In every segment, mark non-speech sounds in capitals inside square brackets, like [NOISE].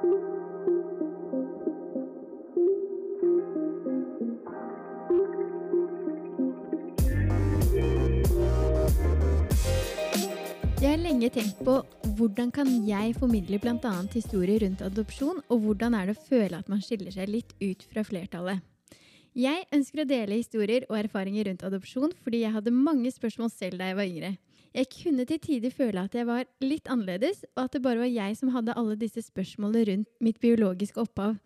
Jeg har lenge tenkt på hvordan kan jeg formidle bl.a. historier rundt adopsjon, og hvordan er det å føle at man skiller seg litt ut fra flertallet. Jeg ønsker å dele historier og erfaringer rundt adopsjon fordi jeg hadde mange spørsmål selv da jeg var yngre. Jeg kunne til tider føle at jeg var litt annerledes, og at det bare var jeg som hadde alle disse spørsmålene rundt mitt biologiske opphav.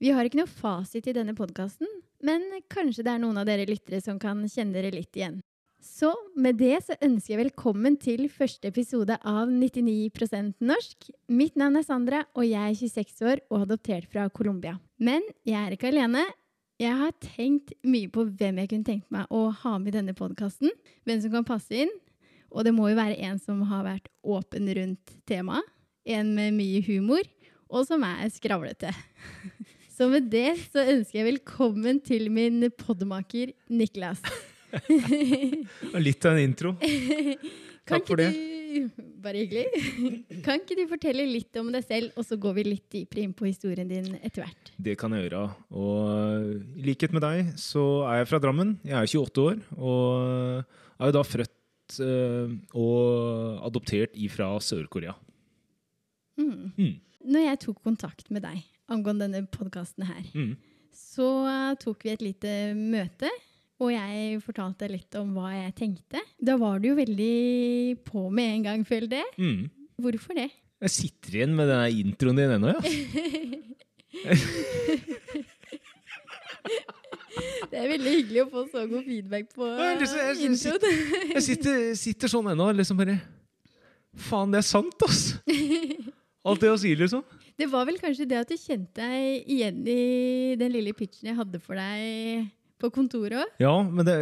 Vi har ikke noe fasit i denne podkasten, men kanskje det er noen av dere lyttere som kan kjenne dere litt igjen. Så med det så ønsker jeg velkommen til første episode av 99% norsk. Mitt navn er Sandra, og jeg er 26 år og adoptert fra Colombia. Men jeg er ikke alene. Jeg har tenkt mye på hvem jeg kunne tenkt meg å ha med i denne podkasten. Hvem som kan passe inn. Og det må jo være en som har vært åpen rundt temaet. En med mye humor, og som er skravlete. [LAUGHS] Så med det så ønsker jeg velkommen til min podmaker Niklas. [LAUGHS] Litt av en intro. [LAUGHS] Kan Takk for ikke Du, bare hyggelig. Kan ikke du fortelle litt om deg selv, og så går vi litt dypere inn på historien din etter hvert? Det kan jeg gjøre. Og i likhet med deg så er jeg fra Drammen. Jeg er 28 år og er jo da født eh, og adoptert ifra Sør-Korea. Mm. Mm. Når jeg tok kontakt med deg angående denne podkasten her, Mm. så tok vi et lite møte. Og jeg fortalte litt om hva jeg tenkte. Da var du jo veldig på med en gang, føler jeg. Mm. Hvorfor det? Jeg sitter igjen med denne introen din ennå, ja. [LAUGHS] Det er veldig hyggelig å få så god feedback på Ja, liksom, jeg- jeg- introen. Jeg sitter, sitter sånn ennå liksom bare Faen, det er sant, ass! [LAUGHS] Alt det å si, liksom. Det var vel kanskje det at du kjente deg igjen i den lille pitchen jeg hadde for deg på kontoret òg. Ja, men det,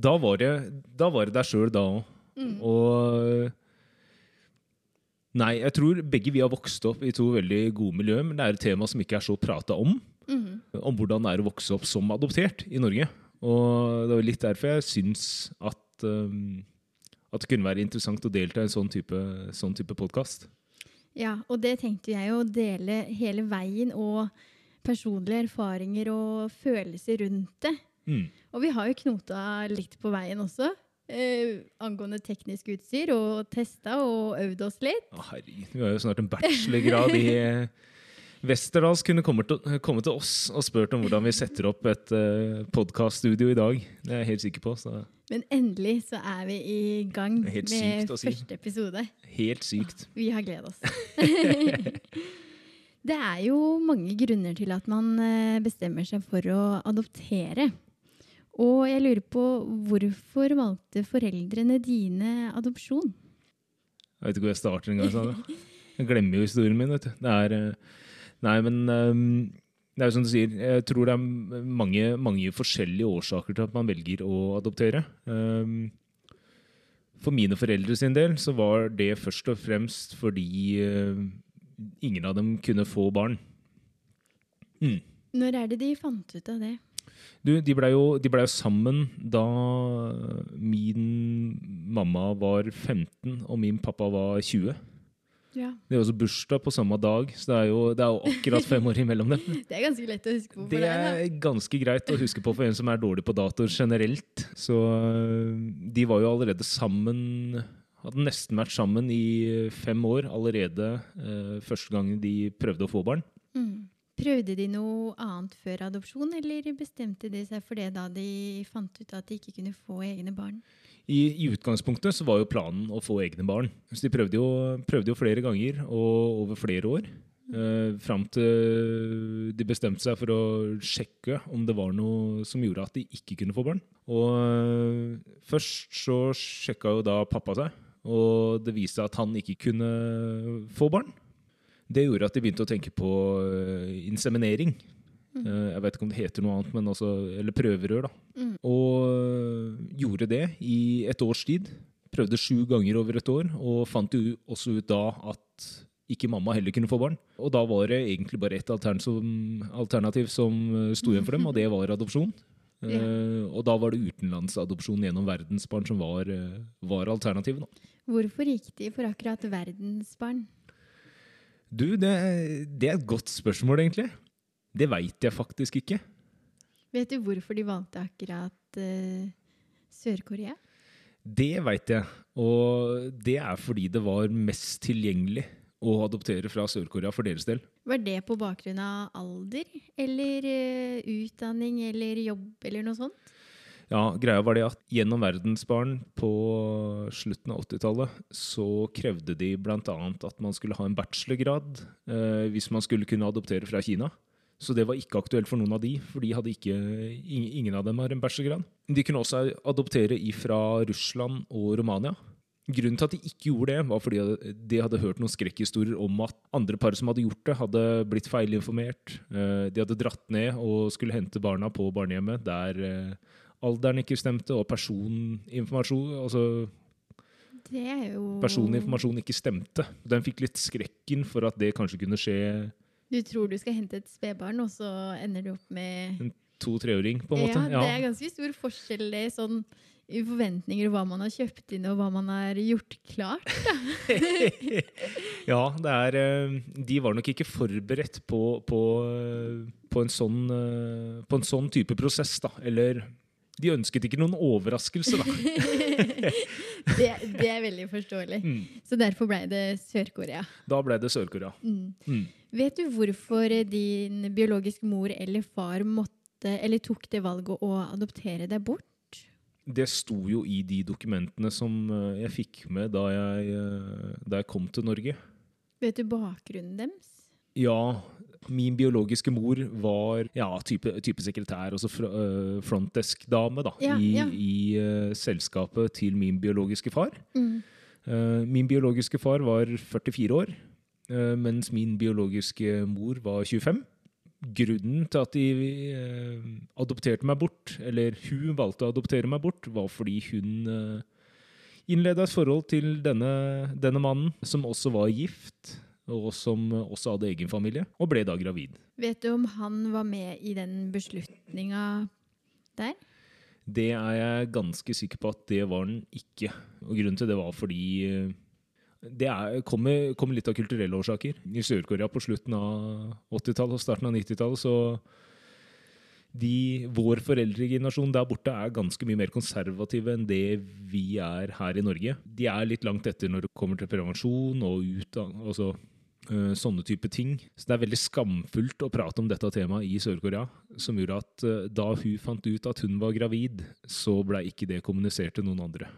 da var det Da var det deg sjøl da òg. Mm. Og Nei, jeg tror begge vi har vokst opp i to veldig gode miljøer, men det er et tema som ikke er så prata om. Mhm. Om hvordan det er å vokse opp som adoptert i Norge. Og det var litt derfor jeg syns at, um, at det kunne være interessant å delta i en sånn type, sånn type podkast. Ja, og det tenkte jeg å dele hele veien, og personlige erfaringer og følelser rundt det. Mm. Og vi har jo knota litt på veien også. Eh, angående teknisk utstyr, og testa og øvd oss litt. Å, herregud, vi har jo snart en bachelorgrad i [LAUGHS] Westerdals kunne kommet til, komme til oss og spurt om hvordan vi setter opp et uh, podkaststudio i dag. Det er jeg helt sikker på. Så Men endelig så er vi i gang med si. første episode. helt sykt. Vi har gleda oss. [LAUGHS] det er jo mange grunner til at man eh, bestemmer seg for å adoptere. Og jeg lurer på hvorfor valgte foreldrene dine adopsjon? Jeg vet ikke hvor jeg starter engang. Sandra. Jeg glemmer jo historien min. vet du. Det er, eh, nei, men um, det er jo som du sier, jeg tror det er mange, mange forskjellige årsaker til at man velger å adoptere. Um, for mine foreldre sin del så var det først og fremst fordi uh, ingen av dem kunne få barn. Mm. Når er det de fant ut av det? Du, de blei jo, de ble jo sammen da min mamma var 15 og min pappa var 20. Ja. Det er også bursdag på samme dag, så det er jo, det er jo akkurat fem år imellom dem. [LAUGHS] Det er ganske lett å huske på for Det er ganske greit å huske på for en som er dårlig på datoer generelt. Så øh, de var jo allerede sammen Hadde nesten vært sammen i fem år allerede eh, første gang de prøvde å få barn. Mm. Prøvde de noe annet før adopsjon, eller bestemte de seg for det da de fant ut at de ikke kunne få egne barn? I, I utgangspunktet så var jo planen å få egne barn. Så de prøvde jo, prøvde jo flere ganger og over flere år. Eh, fram til de bestemte seg for å sjekke om det var noe som gjorde at de ikke kunne få barn. Og eh, først så sjekka jo da pappa seg, og det viste seg at han ikke kunne få barn. Det gjorde at de begynte å tenke på øh, inseminering. Eh, jeg vet ikke om det heter noe annet, men altså, eller prøverør. da. Mm. Og gjorde det i et års tid. Prøvde sju ganger over et år, og fant jo også ut da at ikke mamma heller kunne få barn. Og da var det egentlig bare ett alternativ, som øh, sto igjen for dem, og det var adopsjon. [LAUGHS] Ja. Eh, og da var det utenlandsadopsjon gjennom verdensbarn som var, øh, var alternativet. Hvorfor gikk de for akkurat verdensbarn? Du, det, det er et godt spørsmål, egentlig. Det veit jeg faktisk ikke. Vet du hvorfor de valgte akkurat uh, Sør-Korea? Det veit jeg, og det er fordi det var mest tilgjengelig å adoptere fra Sør-Korea for deres del. Var det på bakgrunn av alder, eller uh, utdanning, eller jobb, eller noe sånt? Ja, greia var det at gjennom Verdensbarn på slutten av 80-tallet så krevde de bl.a. at man skulle ha en bachelorgrad eh, hvis man skulle kunne adoptere fra Kina. Så det var ikke aktuelt for noen av de, for de hadde ikke, ingen av dem har en bachelorgrad. De kunne også adoptere fra Russland og Romania. Grunnen til at de ikke gjorde det, var fordi de hadde hørt noen skrekkhistorier om at andre par som hadde gjort det, hadde blitt feilinformert. Eh, de hadde dratt ned og skulle hente barna på barnehjemmet der eh, alderen ikke stemte, og personinformasjon altså jo... Personinformasjon ikke stemte. Den fikk litt skrekken for at det kanskje kunne skje. Du tror du skal hente et spedbarn, og så ender du opp med En to-treåring, på en måte? Ja, det er ganske stor forskjell i sånn i forventninger hva man har kjøpt inn, og hva man har gjort klart. [LAUGHS] ja, det er eh, De var nok ikke forberedt på, på, på, en, sånn, eh, på en sånn type prosess, da. Eller de ønsket ikke noen overraskelse, da. [LAUGHS] det, det, er veldig forståelig. Mm. Så derfor ble det Sør-Korea. Da ble det Sør-Korea. Mm. Mm. Vet du hvorfor din biologiske mor eller far måtte, eller tok det valget å adoptere deg bort? Det sto jo i de dokumentene som eh, jeg fikk med da jeg, eh, da jeg kom til Norge. Vet du bakgrunnen deres? Ja, min biologiske mor var ja, type, type sekretær, altså frontdesk-dame, da, ja, i, ja. i uh, selskapet til min biologiske far. Mm. Uh, min biologiske far var 44 år, mens min biologiske mor var 25. Grunnen til at de adopterte meg bort, eller hun valgte å adoptere meg bort, var fordi hun innleda et forhold til denne, denne mannen, som også var gift og som også hadde egen familie, og ble da gravid. Vet du om han var med i den beslutninga der? Det er jeg ganske sikker på at det var han ikke. Og grunnen til det var fordi eh, det er, kommer, kommer, litt av kulturelle årsaker. I Sør-Korea på slutten av 80-tallet og starten av 90-tallet så de, Vår foreldregenerasjon der borte er ganske mye mer konservative enn det vi er her i Norge. De er litt langt etter når det kommer til prevensjon og utdanning. Altså øh, sånne type ting. Så det er veldig skamfullt å prate om dette temaet i Sør-Korea. Som gjorde at øh, da hun fant ut at hun var gravid, så ble ikke det kommunisert til noen andre.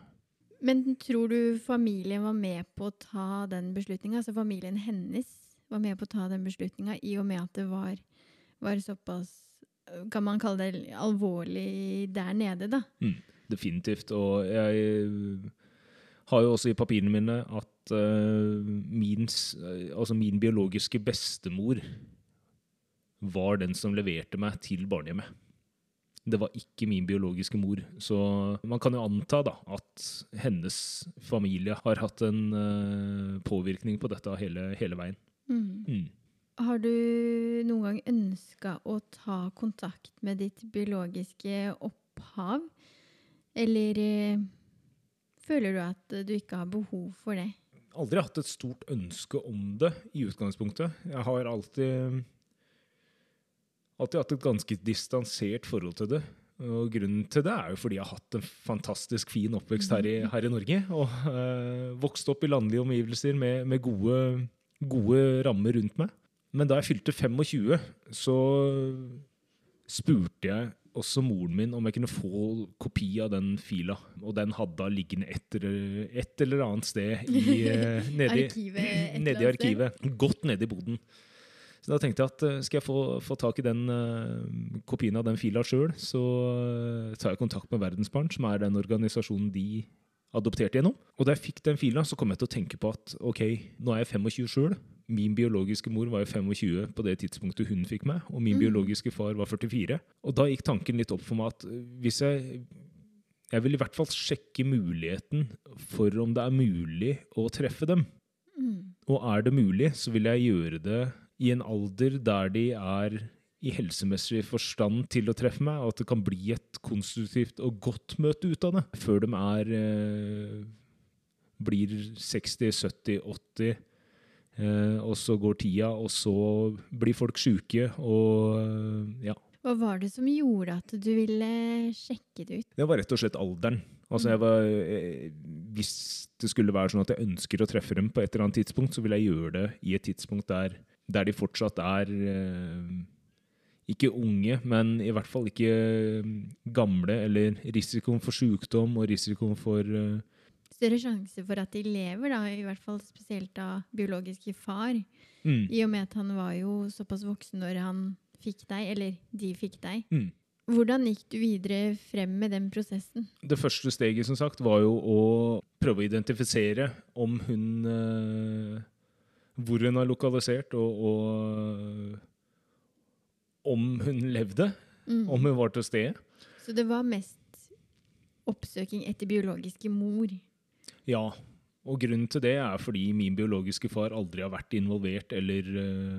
Men tror du familien var med på å ta den beslutninga? Altså familien hennes var med på å ta den beslutninga i og med at det var, var såpass Kan man kalle det alvorlig der nede, da? Mm, definitivt. Og jeg har jo også i papirene mine at uh, min, altså min biologiske bestemor var den som leverte meg til barnehjemmet. Det var ikke min biologiske mor. Så man kan jo anta da, at hennes familie har hatt en uh, påvirkning på dette hele, hele veien. Mm. Mm. Har du noen gang ønska å ta kontakt med ditt biologiske opphav? Eller uh, føler du at du ikke har behov for det? aldri hatt et stort ønske om det i utgangspunktet. Jeg har alltid, alltid hatt et ganske distansert forhold til det. Og grunnen til det er jo fordi jeg har hatt en fantastisk fin oppvekst her i, her i Norge. Og øh, vokst opp i landlige omgivelser med, med gode, gode rammer rundt meg. Men da jeg fylte 25, så spurte jeg også moren min om jeg kunne få kopi av den fila. Og den hadde hun liggende et, et, eller annet sted i, eh, [LAUGHS] nedi, arkivet, nedi arkivet. Godt nedi boden. Så da tenkte jeg at eh, skal jeg få, få tak i den uh, kopien av den fila sjøl, så uh, tar jeg kontakt med Verdensbarn, som er den organisasjonen de adopterte gjennom. Og da jeg fikk den fila, så kom jeg til å tenke på at ok, nå er jeg 25 sjøl. Min biologiske mor var jo 25 på det tidspunktet hun fikk meg, og min mm. biologiske far var 44. Og da gikk tanken litt opp for meg at hvis jeg Jeg vil i hvert fall sjekke muligheten for om det er mulig å treffe dem. Mm. Og er det mulig, så vil jeg gjøre det i en alder der de er i helsemessig forstand til å treffe meg, og at det kan bli et konstruktivt og godt møte ut av det. Før de er eh, blir 60, 70, 80 Eh, og så går tida, og så blir folk sjuke, og eh, ja. Hva var det som gjorde at du ville sjekke det ut? Det var rett og slett alderen. Altså jeg var, eh, hvis det skulle være sånn at jeg ønsker å treffe dem på et eller annet tidspunkt, så vil jeg gjøre det i et tidspunkt der, der de fortsatt er eh, ikke unge, men i hvert fall ikke eh, gamle, eller risikoen for sykdom og risikoen for eh, Større sjanse for at de lever, da, i hvert fall spesielt av biologiske far. mm, I og med at han var jo såpass voksen når han fikk deg, eller de fikk deg. mm. Hvordan gikk du videre frem med den prosessen? Det første steget som sagt, var jo å prøve å identifisere om hun Hvor hun er lokalisert, og, og om hun levde. Mm. Om hun var til stede. Så det var mest oppsøking etter biologiske mor. Ja. Og grunnen til det er fordi min biologiske far aldri har vært involvert eller uh,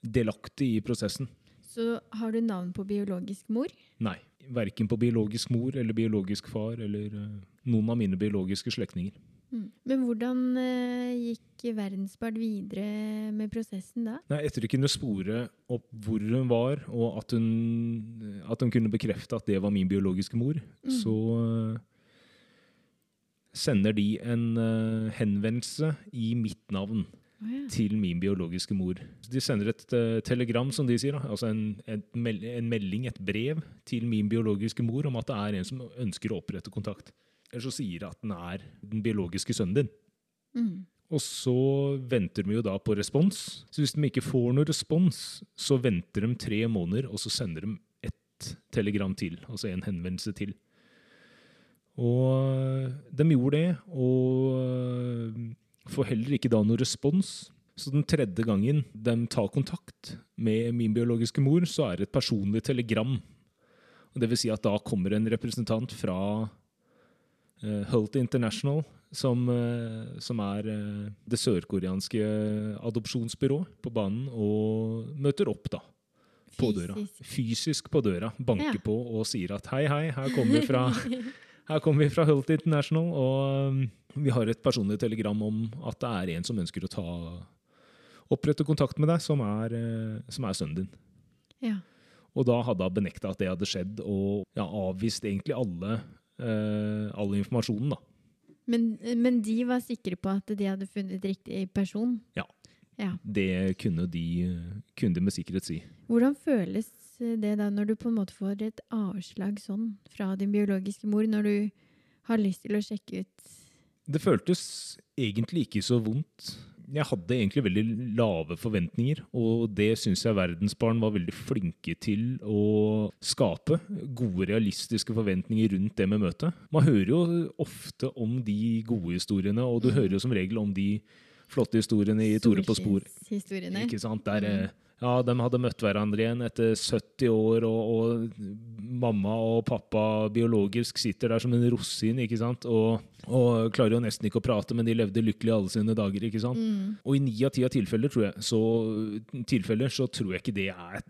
delaktig i prosessen. Så har du navn på biologisk mor? Nei. Verken på biologisk mor eller biologisk far eller uh, noen av mine biologiske slektninger. Mm. Men hvordan eh, gikk Verdensbard videre med prosessen da? Nei, etter å kunne spore opp hvor hun var, og at hun, at hun kunne bekrefte at det var min biologiske mor, Mm. så eh, sender de en eh, henvendelse i mitt navn Oh, ja. til min biologiske mor. De sender et eh, telegram, som de sier, da. altså en, en melding, et brev, til min biologiske mor om at det er en som ønsker å opprette kontakt. Eller så sier de at den er den biologiske sønnen din. Mm. Og så venter de jo da på respons. Så hvis de ikke får noen respons, så venter de tre måneder, og så sender de ett telegram til, altså en henvendelse til. Og de gjorde det, og får heller ikke da noen respons. Så den tredje gangen de tar kontakt med min biologiske mor, så er det et personlig telegram. Og det vil si at da kommer en representant fra eh, Hult International, som, eh, som er eh, det sørkoreanske adopsjonsbyrået, på banen, og møter opp da, på døra. Fysisk. På døra. Banker Ja. på og sier at hei, hei, her kommer vi fra, [LAUGHS] her kommer vi fra Hult International, og vi har et personlig telegram om at det er en som ønsker å ta opprette kontakt med deg, som er, som er sønnen din. Ja. Og da hadde hun benekta at det hadde skjedd, og ja, avvist egentlig alle, all informasjonen. da. Men, men de var sikre på at de hadde funnet riktig person? Ja. ja. Det kunne de, kunne de med sikkerhet si. Hvordan føles det da når du på en måte får et avslag sånn fra din biologiske mor, når du har lyst til å sjekke ut Det føltes egentlig ikke så vondt. Jeg hadde egentlig veldig lave forventninger, og det syns jeg Verdensbarn var veldig flinke til å skape. Gode, realistiske forventninger rundt det med møtet. Man hører jo ofte om de gode historiene, og du Mhm. hører jo som regel om de flotte historiene i Tore på spor. Ikke sant? Der, Mm. Ja, de hadde møtt hverandre igjen etter 70 år, og, og mamma og pappa biologisk sitter der som en rosin, ikke sant? Og, og klarer jo nesten ikke å prate, men de levde lykkelig alle sine dager, ikke sant? Mm. Og i ni av ti av tilfeller, tror jeg, så, tilfeller, så tror jeg ikke det er,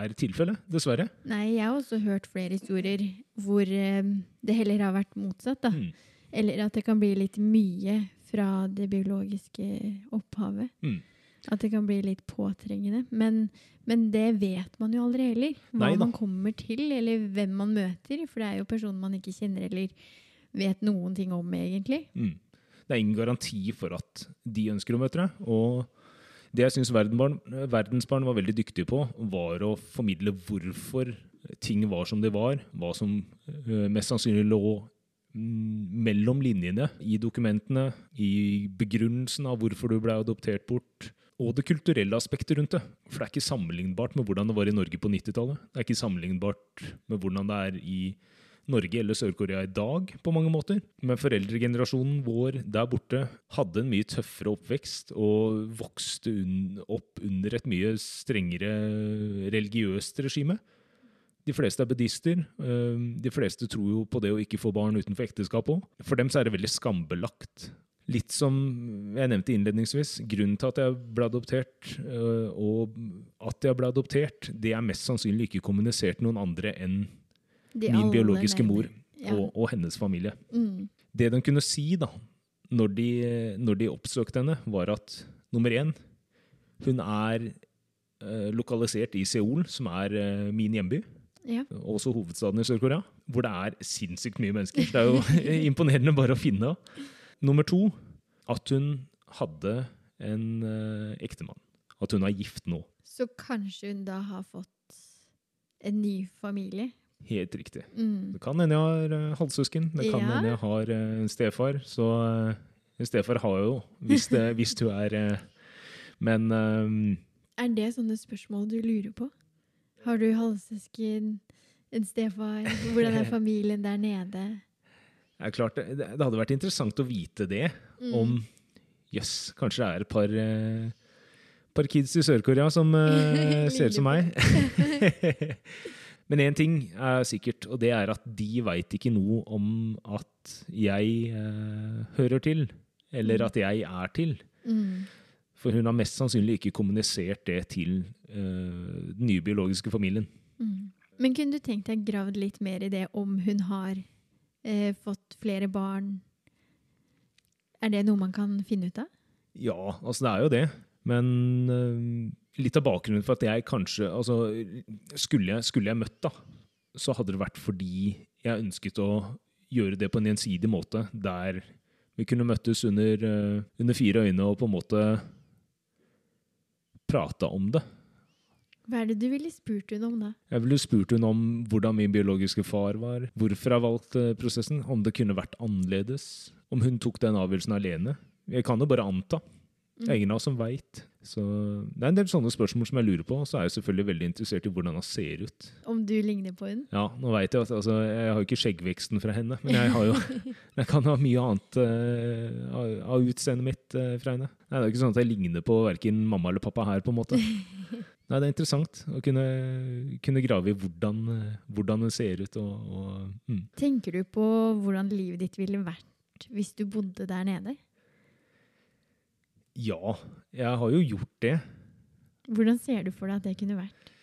er tilfellet, dessverre. Nei, jeg har også hørt flere historier hvor eh, det heller har vært motsatt. da. Mm. Eller at det kan bli litt mye fra det biologiske opphavet. Mm. At det kan bli litt påtrengende. Men, men det vet man jo aldri heller. Hva Neida. man kommer til, eller hvem man møter. For det er jo personer man ikke kjenner eller vet noen ting om, egentlig. Mm. Det er ingen garanti for at de ønsker å møte deg. Og det jeg syns verdensbarn, var veldig dyktige på, var å formidle hvorfor ting var som de var. Hva som øh, mest sannsynlig lå mellom linjene i dokumentene, i begrunnelsen av hvorfor du ble adoptert bort. Og det kulturelle aspektet rundt det. For det er ikke sammenlignbart med hvordan det var i Norge på 90-tallet. Det er ikke sammenlignbart med hvordan det er i Norge eller Sør-Korea i dag, på mange måter. Men foreldregenerasjonen vår der borte hadde en mye tøffere oppvekst og vokste un opp under et mye strengere religiøst regime. De fleste er buddhister. De fleste tror jo på det å ikke få barn utenfor ekteskap òg. For dem så er det veldig skambelagt. Litt som jeg nevnte innledningsvis, grunnen til at jeg ble adoptert, øh, og at jeg ble adoptert, det er mest sannsynlig ikke kommunisert til noen andre enn De min biologiske mor Ja. og, og hennes familie. Mm. Det de kunne si da, når de, når de oppsøkte henne, var at nummer én, hun er eh, lokalisert i Seoul, som er eh, min hjemby. Ja. Også hovedstaden i Sør-Korea, hvor det er sinnssykt mye mennesker. Det er jo [LAUGHS] imponerende bare å finne. Nummer to, at hun hadde en uh, ektemann. At hun er gift nå. Så kanskje hun da har fått en ny familie? Helt riktig. Mm. Det kan hende jeg har uh, halvsøsken. Det kan Ja. hende jeg har en stefar. Så en stefar har jeg jo, hvis, det, [LAUGHS] hvis du er Men um, Er det sånne spørsmål du lurer på? Har du halvsøsken, en stefar? Hvordan er [LAUGHS] familien der nede? Er klart, det, det hadde vært interessant å vite det. Mm. Om jøss, kanskje det er et par, uh, par kids i Sør-Korea som uh, [LAUGHS] ser ut som meg. [LAUGHS] Men én ting er sikkert, og det er at de veit ikke noe om at jeg uh, hører til. Eller Mm. at jeg er til. Mm. For hun har mest sannsynlig ikke kommunisert det til den nye biologiske familien. Mm. Men kunne du tenkt deg gravd litt mer i det om hun har eh, fått flere barn? Er det noe man kan finne ut av? Ja, altså det er jo det. Men eh, litt av bakgrunnen for at jeg kanskje altså, skulle, jeg, skulle jeg møtt, da, så hadde det vært fordi jeg ønsket å gjøre det på en gjensidig måte, der vi kunne møttes under, eh, under fire øyne og på en måte prate om det. Hva er det du ville spurt hun om da? Jeg ville spurt hun om hvordan min biologiske far var, hvorfor jeg valgte prosessen, om det kunne vært annerledes, om hun tok den avgjørelsen alene. Jeg kan jo bare anta. Det er ingen av oss som veit. Så det er en del sånne spørsmål som jeg lurer på. Og så er jeg selvfølgelig veldig interessert i hvordan han ser ut. Om du ligner på henne? Ja, nå vet Jeg at altså, jeg har jo ikke skjeggveksten fra henne, men jeg, har jo, [LAUGHS] jeg kan ha mye annet uh, av utseendet mitt uh, fra henne. Nei, Det er jo ikke sånn at jeg ligner på verken mamma eller pappa her. på en måte. [LAUGHS] Nei, Det er interessant å kunne, kunne grave i hvordan, hvordan det ser ut. Og, og, mm. Tenker du på hvordan livet ditt ville vært hvis du bodde der nede? Ja, jeg har jo gjort det. Hvordan ser du for deg at det kunne vært?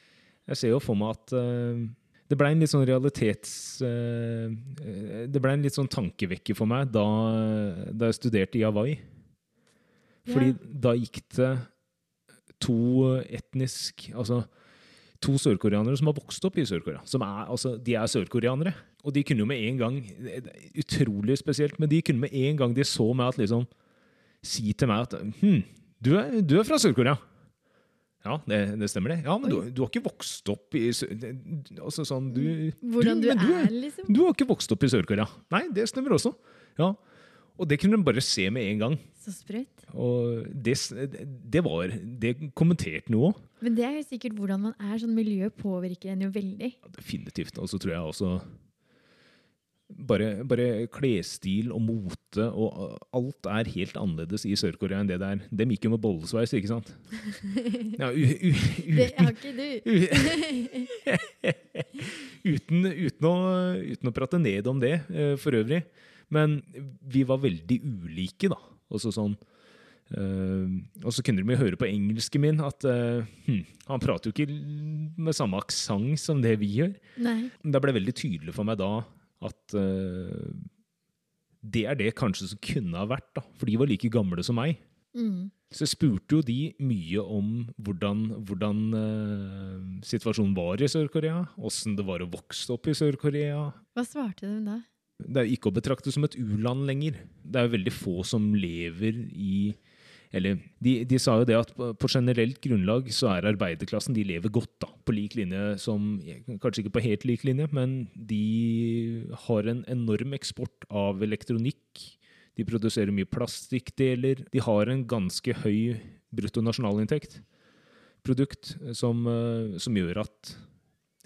Jeg ser jo for meg at uh, det ble en litt sånn realitets... eh, det ble en litt sånn tankevekker for meg da, da jeg studerte i Hawaii. Fordi Ja. da gikk det to etnisk Altså to sørkoreanere som har vokst opp i Sør-Korea. Som altså, de er sørkoreanere. Og de kunne jo med en gang Utrolig spesielt, men de kunne med en gang de så meg at liksom Si til meg at hm, du er, du er fra Sør-Korea. Ja, det, det stemmer det. Ja, men du, du har ikke vokst opp i. Altså sånn, du Hvordan du, du er, liksom? Du har ikke vokst opp i Sør-Korea. Nei, det stemmer også. Ja. Og det kunne de bare se med en gang. Så sprøtt. Og det, det var Det kommenterte noe òg. Men det er jo sikkert hvordan man er. Sånn miljø påvirker en jo veldig. Definitivt. Og så tror jeg også bare, bare klesstil og mote og alt er helt annerledes i Sør-Korea enn det det er. Dem gikk jo med bollesveis, ikke sant? [LAUGHS] Ja, Det har ikke du. [LAUGHS] uten, uten, å, uten å prate ned om det eh, for øvrig. Men vi var veldig ulike, da. Også sånn eh, Og så kunne de høre på engelsken min at uh, hm, han prater jo ikke med samme aksent som det vi gjør. Nei. Det ble veldig tydelig for meg da at uh, det er det kanskje som kunne ha vært, da. For de var like gamle som meg. Mm. Så jeg spurte jo de mye om hvordan, hvordan situasjonen var i Sør-Korea. Åssen det var å vokse opp i Sør-Korea. Hva svarte de da? Det er jo ikke å betrakte som et u-land lenger. Det er jo veldig få som lever i Eller de, de sa jo det at på, generelt grunnlag så er arbeiderklassen de lever godt, da. På lik linje som Kanskje ikke på helt lik linje, men de har en enorm eksport av elektronikk. De produserer mye plastikkdeler. De har en ganske høy bruttonasjonalinntekt. Produkt som, eh, som gjør at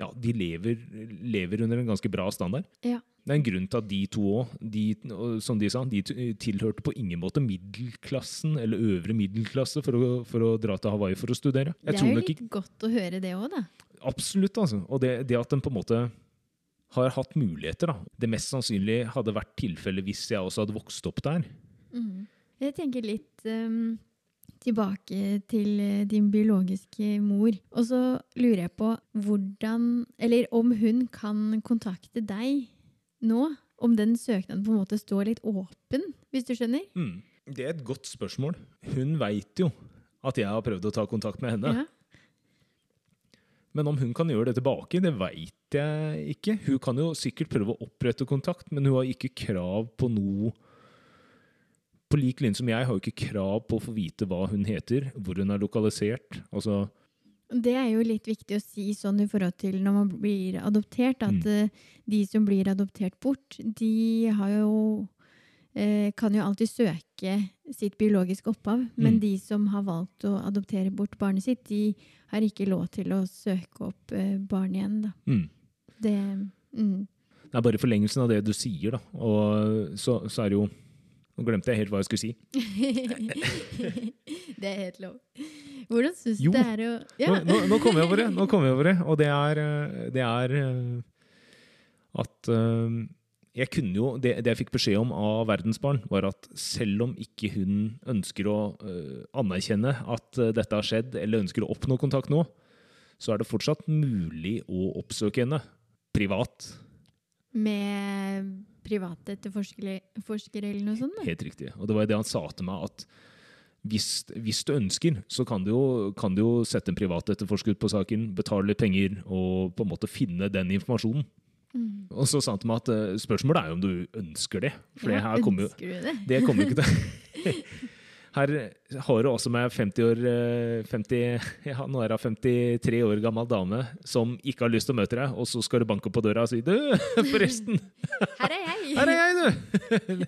ja, de lever, lever under en ganske bra standard. Ja. Det er en grunn til at de to òg, som de sa, de tilhørte på ingen måte middelklassen eller øvre middelklasse for å, for å dra til Hawaii for å studere. Jeg det tror er jo litt litt godt å høre det òg, da. Absolutt, altså. Og det, det at den på en måte har hatt muligheter, da. Det mest sannsynlig hadde vært tilfellet hvis jeg også hadde vokst opp der. Mm. Jeg tenker litt um, tilbake til eh, din biologiske mor. Og så lurer jeg på hvordan Eller om hun kan kontakte deg nå? Om den søknaden på en måte står litt åpen, hvis du skjønner? Mm. Det er et godt spørsmål. Hun veit jo at jeg har prøvd å ta kontakt med henne. Ja. Men om hun kan gjøre det tilbake, det veit jeg ikke. Hun kan jo sikkert prøve å opprette kontakt, men hun har ikke krav på noe På lik linje som jeg har jo ikke krav på å få vite hva hun heter, hvor hun er lokalisert. Altså, Det er jo litt viktig å si sånn i forhold til når man blir adoptert, at Mm. eh, de som blir adoptert bort, de har jo eh, kan jo alltid søke sitt biologiske opphav, men Mm. de som har valgt å adoptere bort barnet sitt, de har ikke lov til å søke opp eh, barn igjen, da. mm. Det mm. Det er bare forlengelsen av det du sier, da. Og så, så er det jo Nå glemte jeg helt hva jeg skulle si. [LAUGHS] Det er helt lov. Hvordan syns du det er å Nå, ja. nå, nå kom jeg over det, nå kom jeg over det. og det er, eh, det er eh, at eh, jeg kunne jo, det, det jeg fikk beskjed om av Verdensbarn, var at selv om ikke hun ønsker å anerkjenne at dette har skjedd, eller ønsker å oppnå kontakt nå, så er det fortsatt mulig å oppsøke henne privat. Med private etterforskere eller noe sånt? da? Helt riktig. Og det var det han sa til meg, at hvis, hvis du ønsker, så kan du, jo, kan du jo sette en privat etterforsker på saken, betale litt penger og på en måte finne den informasjonen. Mm. Og så sa han til meg at eh, spørsmålet er jo om du ønsker det. For det Ja, her kommer jo det? Det kommer jo ikke til [LAUGHS] Her har du også med 50 år eh, 50, [LAUGHS] ja, Nå er hun 53 år gammel dame som ikke har lyst til å møte deg, og så skal du banke på døra og si Du, [LAUGHS] forresten! [LAUGHS] Her er jeg! Her er jeg, du!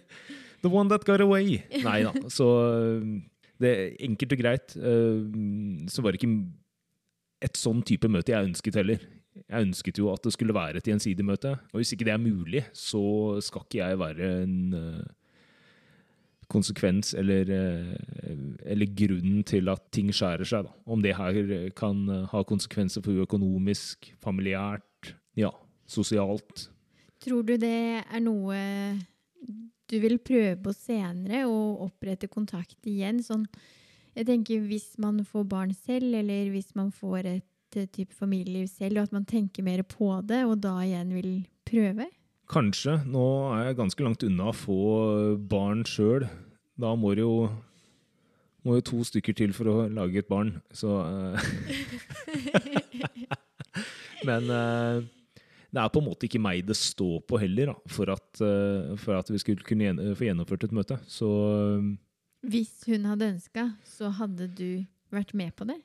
The one that got away. Nei da. Så øh, det er enkelt og greit. øh, Så var det ikke et sånn type møte jeg ønsket heller. Jeg ønsket jo at det skulle være et gjensidig møte. Og hvis ikke det er mulig, så skal ikke jeg være en konsekvens eller, øh, eller grunnen til at ting skjærer seg. Da. Om det her kan øh, ha konsekvenser for uøkonomisk, økonomisk, familiært, ja, sosialt. Tror du det er noe du vil prøve på senere, å opprette kontakt igjen? Sånn, jeg tenker hvis man får barn selv, eller hvis man får et eh, type familieliv selv, og at man tenker mer på det, og da igjen vil prøve? Kanskje. Nå er jeg ganske langt unna å få barn sjøl. Da må det jo må jo to stykker til for å lage et barn, så uh, [LAUGHS] Men uh, det er på en måte ikke meg det står på heller, da, for at, uh, for at vi skulle kunne gjen få gjennomført et møte. Så Hvis hun hadde ønska, så hadde du vært med på det?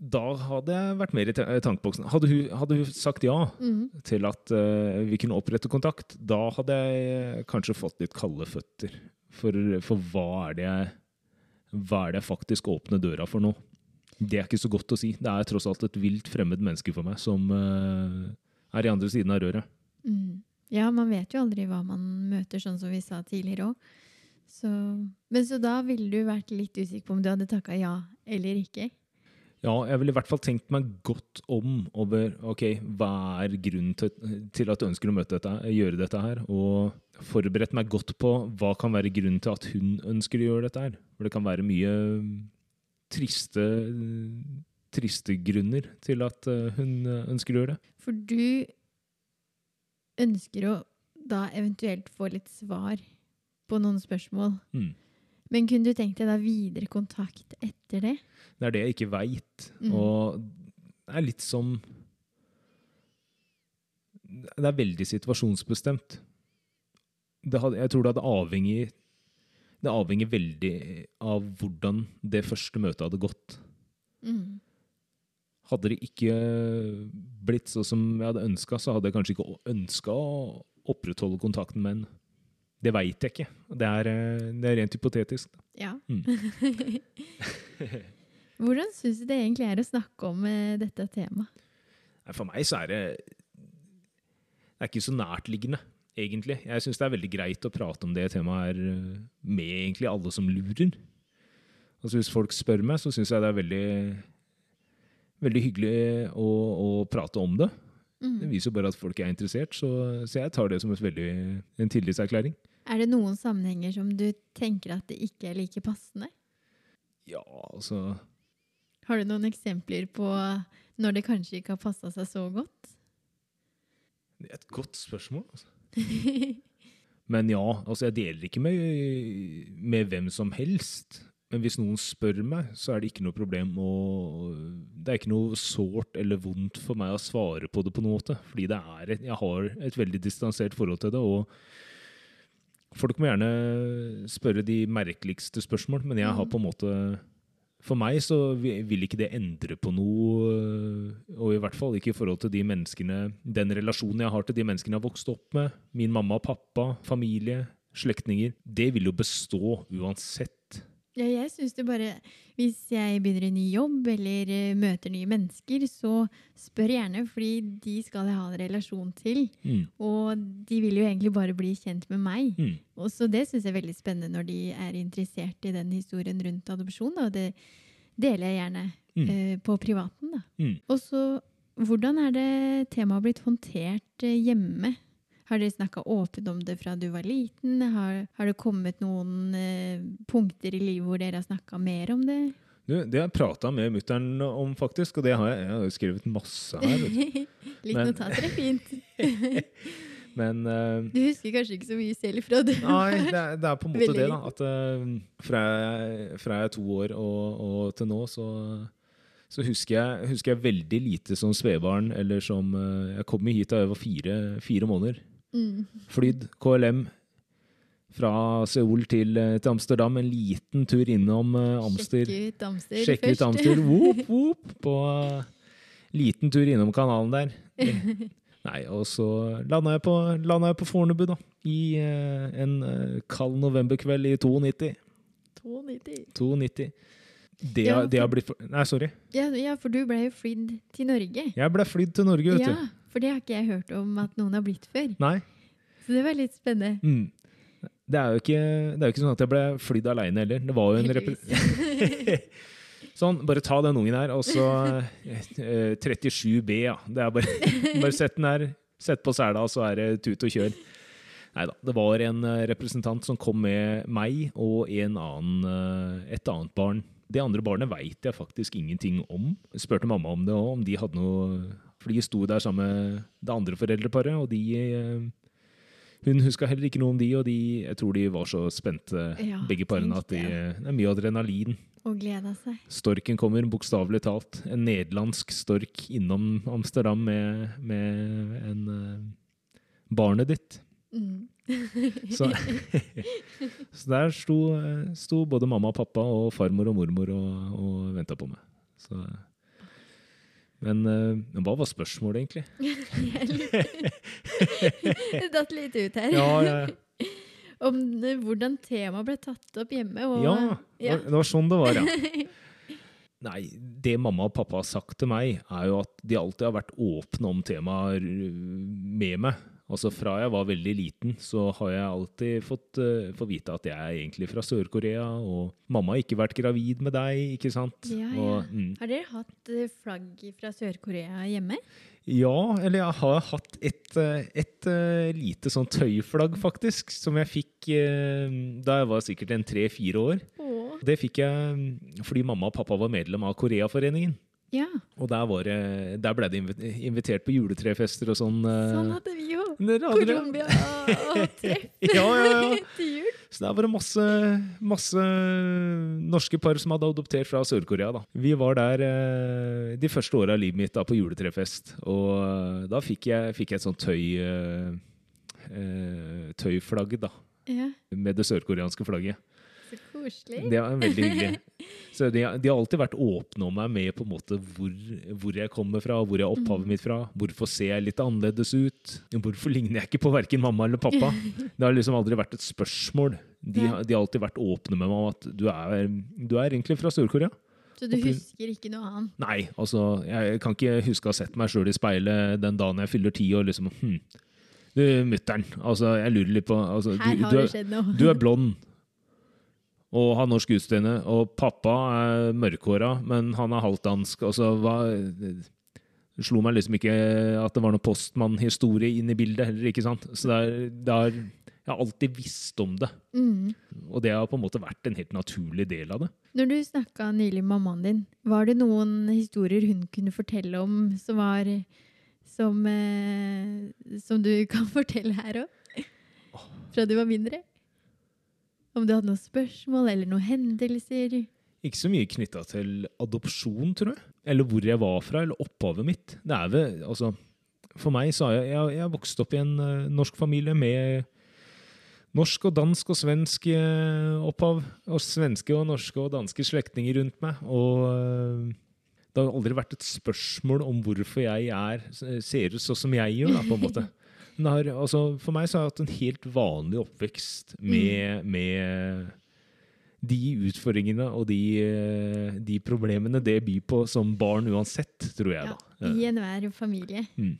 Da hadde jeg vært mer i ta- tankeboksen. Hadde hun, hadde hun sagt ja Mhm. til at uh, vi kunne opprette kontakt, da hadde jeg kanskje fått litt kalde føtter. For, for hva, er det jeg, hva er det jeg faktisk åpner døra for nå? Det er ikke så godt å si. Det er tross alt et vilt fremmed menneske for meg som uh, er i andre siden av røret. Mm. Ja, man vet jo aldri hva man møter, sånn som vi sa tidligere òg. Så, men så da ville du vært litt usikker på om du hadde takka ja eller ikke? Ja, jeg ville i hvert fall tenkt meg godt om over ok, hva er grunnen til, til at du ønsker å dette, gjøre dette her, og forberedt meg godt på hva kan være grunnen til at hun ønsker å gjøre dette her. For det kan være mye triste, triste grunner til at eh, hun ønsker å gjøre det. For du ønsker å da eventuelt få litt svar på noen spørsmål. Mm. Men kunne du tenkt deg da videre kontakt etter det? Det er det jeg ikke veit. Mm. Og det er litt som Det er veldig situasjonsbestemt. Det hadde, jeg tror det hadde avhengig Det avhenger veldig av hvordan det første møtet hadde gått. Mm. Hadde det ikke blitt sånn som jeg hadde ønska, så hadde jeg kanskje ikke ønska å opprettholde kontakten med henne. Det veit jeg ikke. Det er, eh, det er rent hypotetisk. Ja. Mm. [LAUGHS] Hvordan syns du det egentlig er å snakke om eh, dette temaet? For meg så er det Det er ikke så nærtliggende, egentlig. Jeg syns det er veldig greit å prate om det temaet her eh, med egentlig alle som lurer. Altså Hvis folk spør meg, så syns jeg det er veldig, veldig hyggelig å, å prate om det. Det Mm. viser jo bare at folk er interessert, så, så jeg tar det som veldig, en tillitserklæring. Er det noen sammenhenger som du tenker at det ikke er like passende? Ja, altså Har du noen eksempler på når det kanskje ikke har passa seg så godt? Det er et godt spørsmål. Altså. Men ja, altså jeg deler ikke med, med hvem som helst. Men hvis noen spør meg, så er det ikke noe problem å Det er ikke noe sårt eller vondt for meg å svare på det på noen måte. Fordi det er et, jeg har et veldig distansert forhold til det. og Folk må gjerne spørre de merkeligste spørsmål, men jeg har på en måte For meg så vil ikke det endre på noe, og i hvert fall ikke i forhold til de menneskene Den relasjonen jeg har til de menneskene jeg har vokst opp med, min mamma og pappa, familie, slektninger, det vil jo bestå uansett. Ja, jeg syns det bare Hvis jeg begynner en ny jobb eller uh, møter nye mennesker, så spør gjerne, fordi de skal jeg ha en relasjon til. Mm. Og de vil jo egentlig bare bli kjent med meg. Mm. Og så det syns jeg er veldig spennende når de er interessert i den historien rundt adopsjon. Og det deler jeg gjerne Mm. eh, på privaten. Da. Mm. Og så, hvordan er det temaet blitt håndtert eh, hjemme? Har dere snakka åpent om det fra du var liten? Har, har det kommet noen eh, punkter i livet hvor dere har snakka mer om det? Du, det har jeg prata med mutter'n om, faktisk, og det har jeg, jeg har jo skrevet masse her. [LAUGHS] Litt Men- notater er fint. [LAUGHS] Men uh, Du husker kanskje ikke så mye selv fra det? Nei, det er, det er på en måte det, da. At uh, fra, jeg, fra jeg er to år og, og til nå, så, så husker, jeg, husker jeg veldig lite som spedbarn. Eller som uh, Jeg kom hit da jeg var fire, fire måneder. Mm. Flydd KLM fra Seoul til, eh, til Amsterdam. En liten tur innom eh, Amster. Sjekke ut Amster Sjekke ut først. Amster. [LAUGHS] Whoop, whoop, på eh, liten tur innom kanalen der. [LAUGHS] Nei, og så landa jeg på, landa jeg på Fornebu, da. I en kald novemberkveld i 92. 92. 92. Det, Ja, har- det har blitt Nei, sorry. Ja, ja, for du ble jo flydd til Norge. Jeg ble flydd til Norge, vet Ja, du. For det har ikke jeg hørt om at noen har blitt før. Nei. Så det var litt spennende. Mm. Det er jo ikke, det er jo ikke sånn at jeg ble flydd aleine heller. Det var jo en repre [LAUGHS] Sånn, bare ta den ungen her, og så eh, 37B, ja. Det er bare, bare sett den her, sett på sela, så er det tut og kjør. Nei da. Det var en eh, representant som kom med meg og en annen, eh, et annet barn. Det andre barnet veit jeg faktisk ingenting om. Jeg spurte mamma om det òg, om de hadde noe For de sto der sammen med det andre foreldreparet, og de eh, Hun huska heller ikke noe om de, og de, jeg tror de var så spente, Ja, begge parene, at de, det er mye adrenalin. Og gleda seg. Storken kommer, bokstavelig talt. En nederlandsk stork innom Amsterdam med, med en uh, barnet ditt. Mm. Så, [LAUGHS] så der sto, eh, sto både mamma og pappa og farmor og mormor og, og venta på meg. Så, men uh, hva var spørsmålet, egentlig? [LAUGHS] Det datt litt ut her. Ja, ja, [LAUGHS] Om eh, hvordan temaet ble tatt opp hjemme. Og, ja det, ja. det var sånn det var, ja. [LAUGHS] Nei, det mamma og pappa har sagt til meg, er jo at de alltid har vært åpne om temaer med meg. Altså Fra jeg var veldig liten, så har jeg alltid fått, uh, fått vite at jeg er egentlig fra Sør-Korea. Og mamma har ikke vært gravid med deg, ikke sant? Ja, ja. Og, mm, Har dere hatt eh, flagg fra Sør-Korea hjemme? ja, eller jeg har hatt et, eh, et lite sånn tøyflagg, faktisk, som jeg fikk da jeg var sikkert en tre-fire år. Åh. Det fikk jeg mm, fordi mamma og pappa var medlem av Koreaforeningen. Ja, Og der, var der ble de invitert på juletrefester og sånn. eh, sånn hadde vi jo. Colombia og [LAUGHS] treff Ja, ja, ja. [LAUGHS] til jul. Så der var det masse, masse norske par som hadde adoptert fra Sør-Korea. da. Vi var der eh, de første åra av livet mitt da, på juletrefest. Og eh, da fikk jeg, fikk jeg et sånt tøy, tøyflagg da, Ja, med det sørkoreanske flagget. Koselig. Det var veldig hyggelig. [LAUGHS] Så de, har- de har alltid vært åpne om meg med på en måte hvor, hvor jeg kommer fra, hvor er opphavet mitt fra. Hvorfor ser jeg litt annerledes ut? Hvorfor ligner jeg ikke på verken mamma eller pappa? [LAUGHS] Det har liksom aldri vært et spørsmål. De, har- de har alltid vært åpne med meg om at du er, du er egentlig fra Sør-Korea. Så du husker ikke noe annet? Nei, altså, jeg kan ikke huske å ha sett meg sjøl i speilet den dagen jeg fyller ti og liksom hm, Du, mutter'n, altså, jeg lurer litt på altså, Her du, har du, det skjedd noe. du er blond og har norsk utseende, og pappa er mørkhåra, men han er halvt dansk. Altså, hva Det slo meg liksom ikke at det var noe postmannhistorie inn i bildet heller, ikke sant? Så det er, det er Jeg har alltid visst om det, Mm. og det har på en måte vært en helt naturlig del av det. Når du snakka nylig med mammaen din, var det noen historier hun kunne fortelle om som var som, eh, som du kan [LAUGHS] fortelle her òg? Fra du var mindre? Om du hadde noen spørsmål eller noen hendelser? Ikke så mye knytta til adopsjon, tror jeg. Eller hvor jeg var fra, eller opphavet mitt. Det er vel, altså, For meg så har jeg, jeg, jeg vokst opp i en uh, norsk familie med norsk og dansk og svensk uh, opphav. Og svenske og norske og danske slektninger rundt meg. Og uh, det har aldri vært et spørsmål om hvorfor jeg er, ser ut sånn som jeg gjør, da, på en måte. Har, altså, for meg så har jeg hatt en helt vanlig oppvekst med, mm. med de utfordringene og de, de, problemene det byr på som barn uansett, tror jeg. Ja, da. I enhver familie. Mm.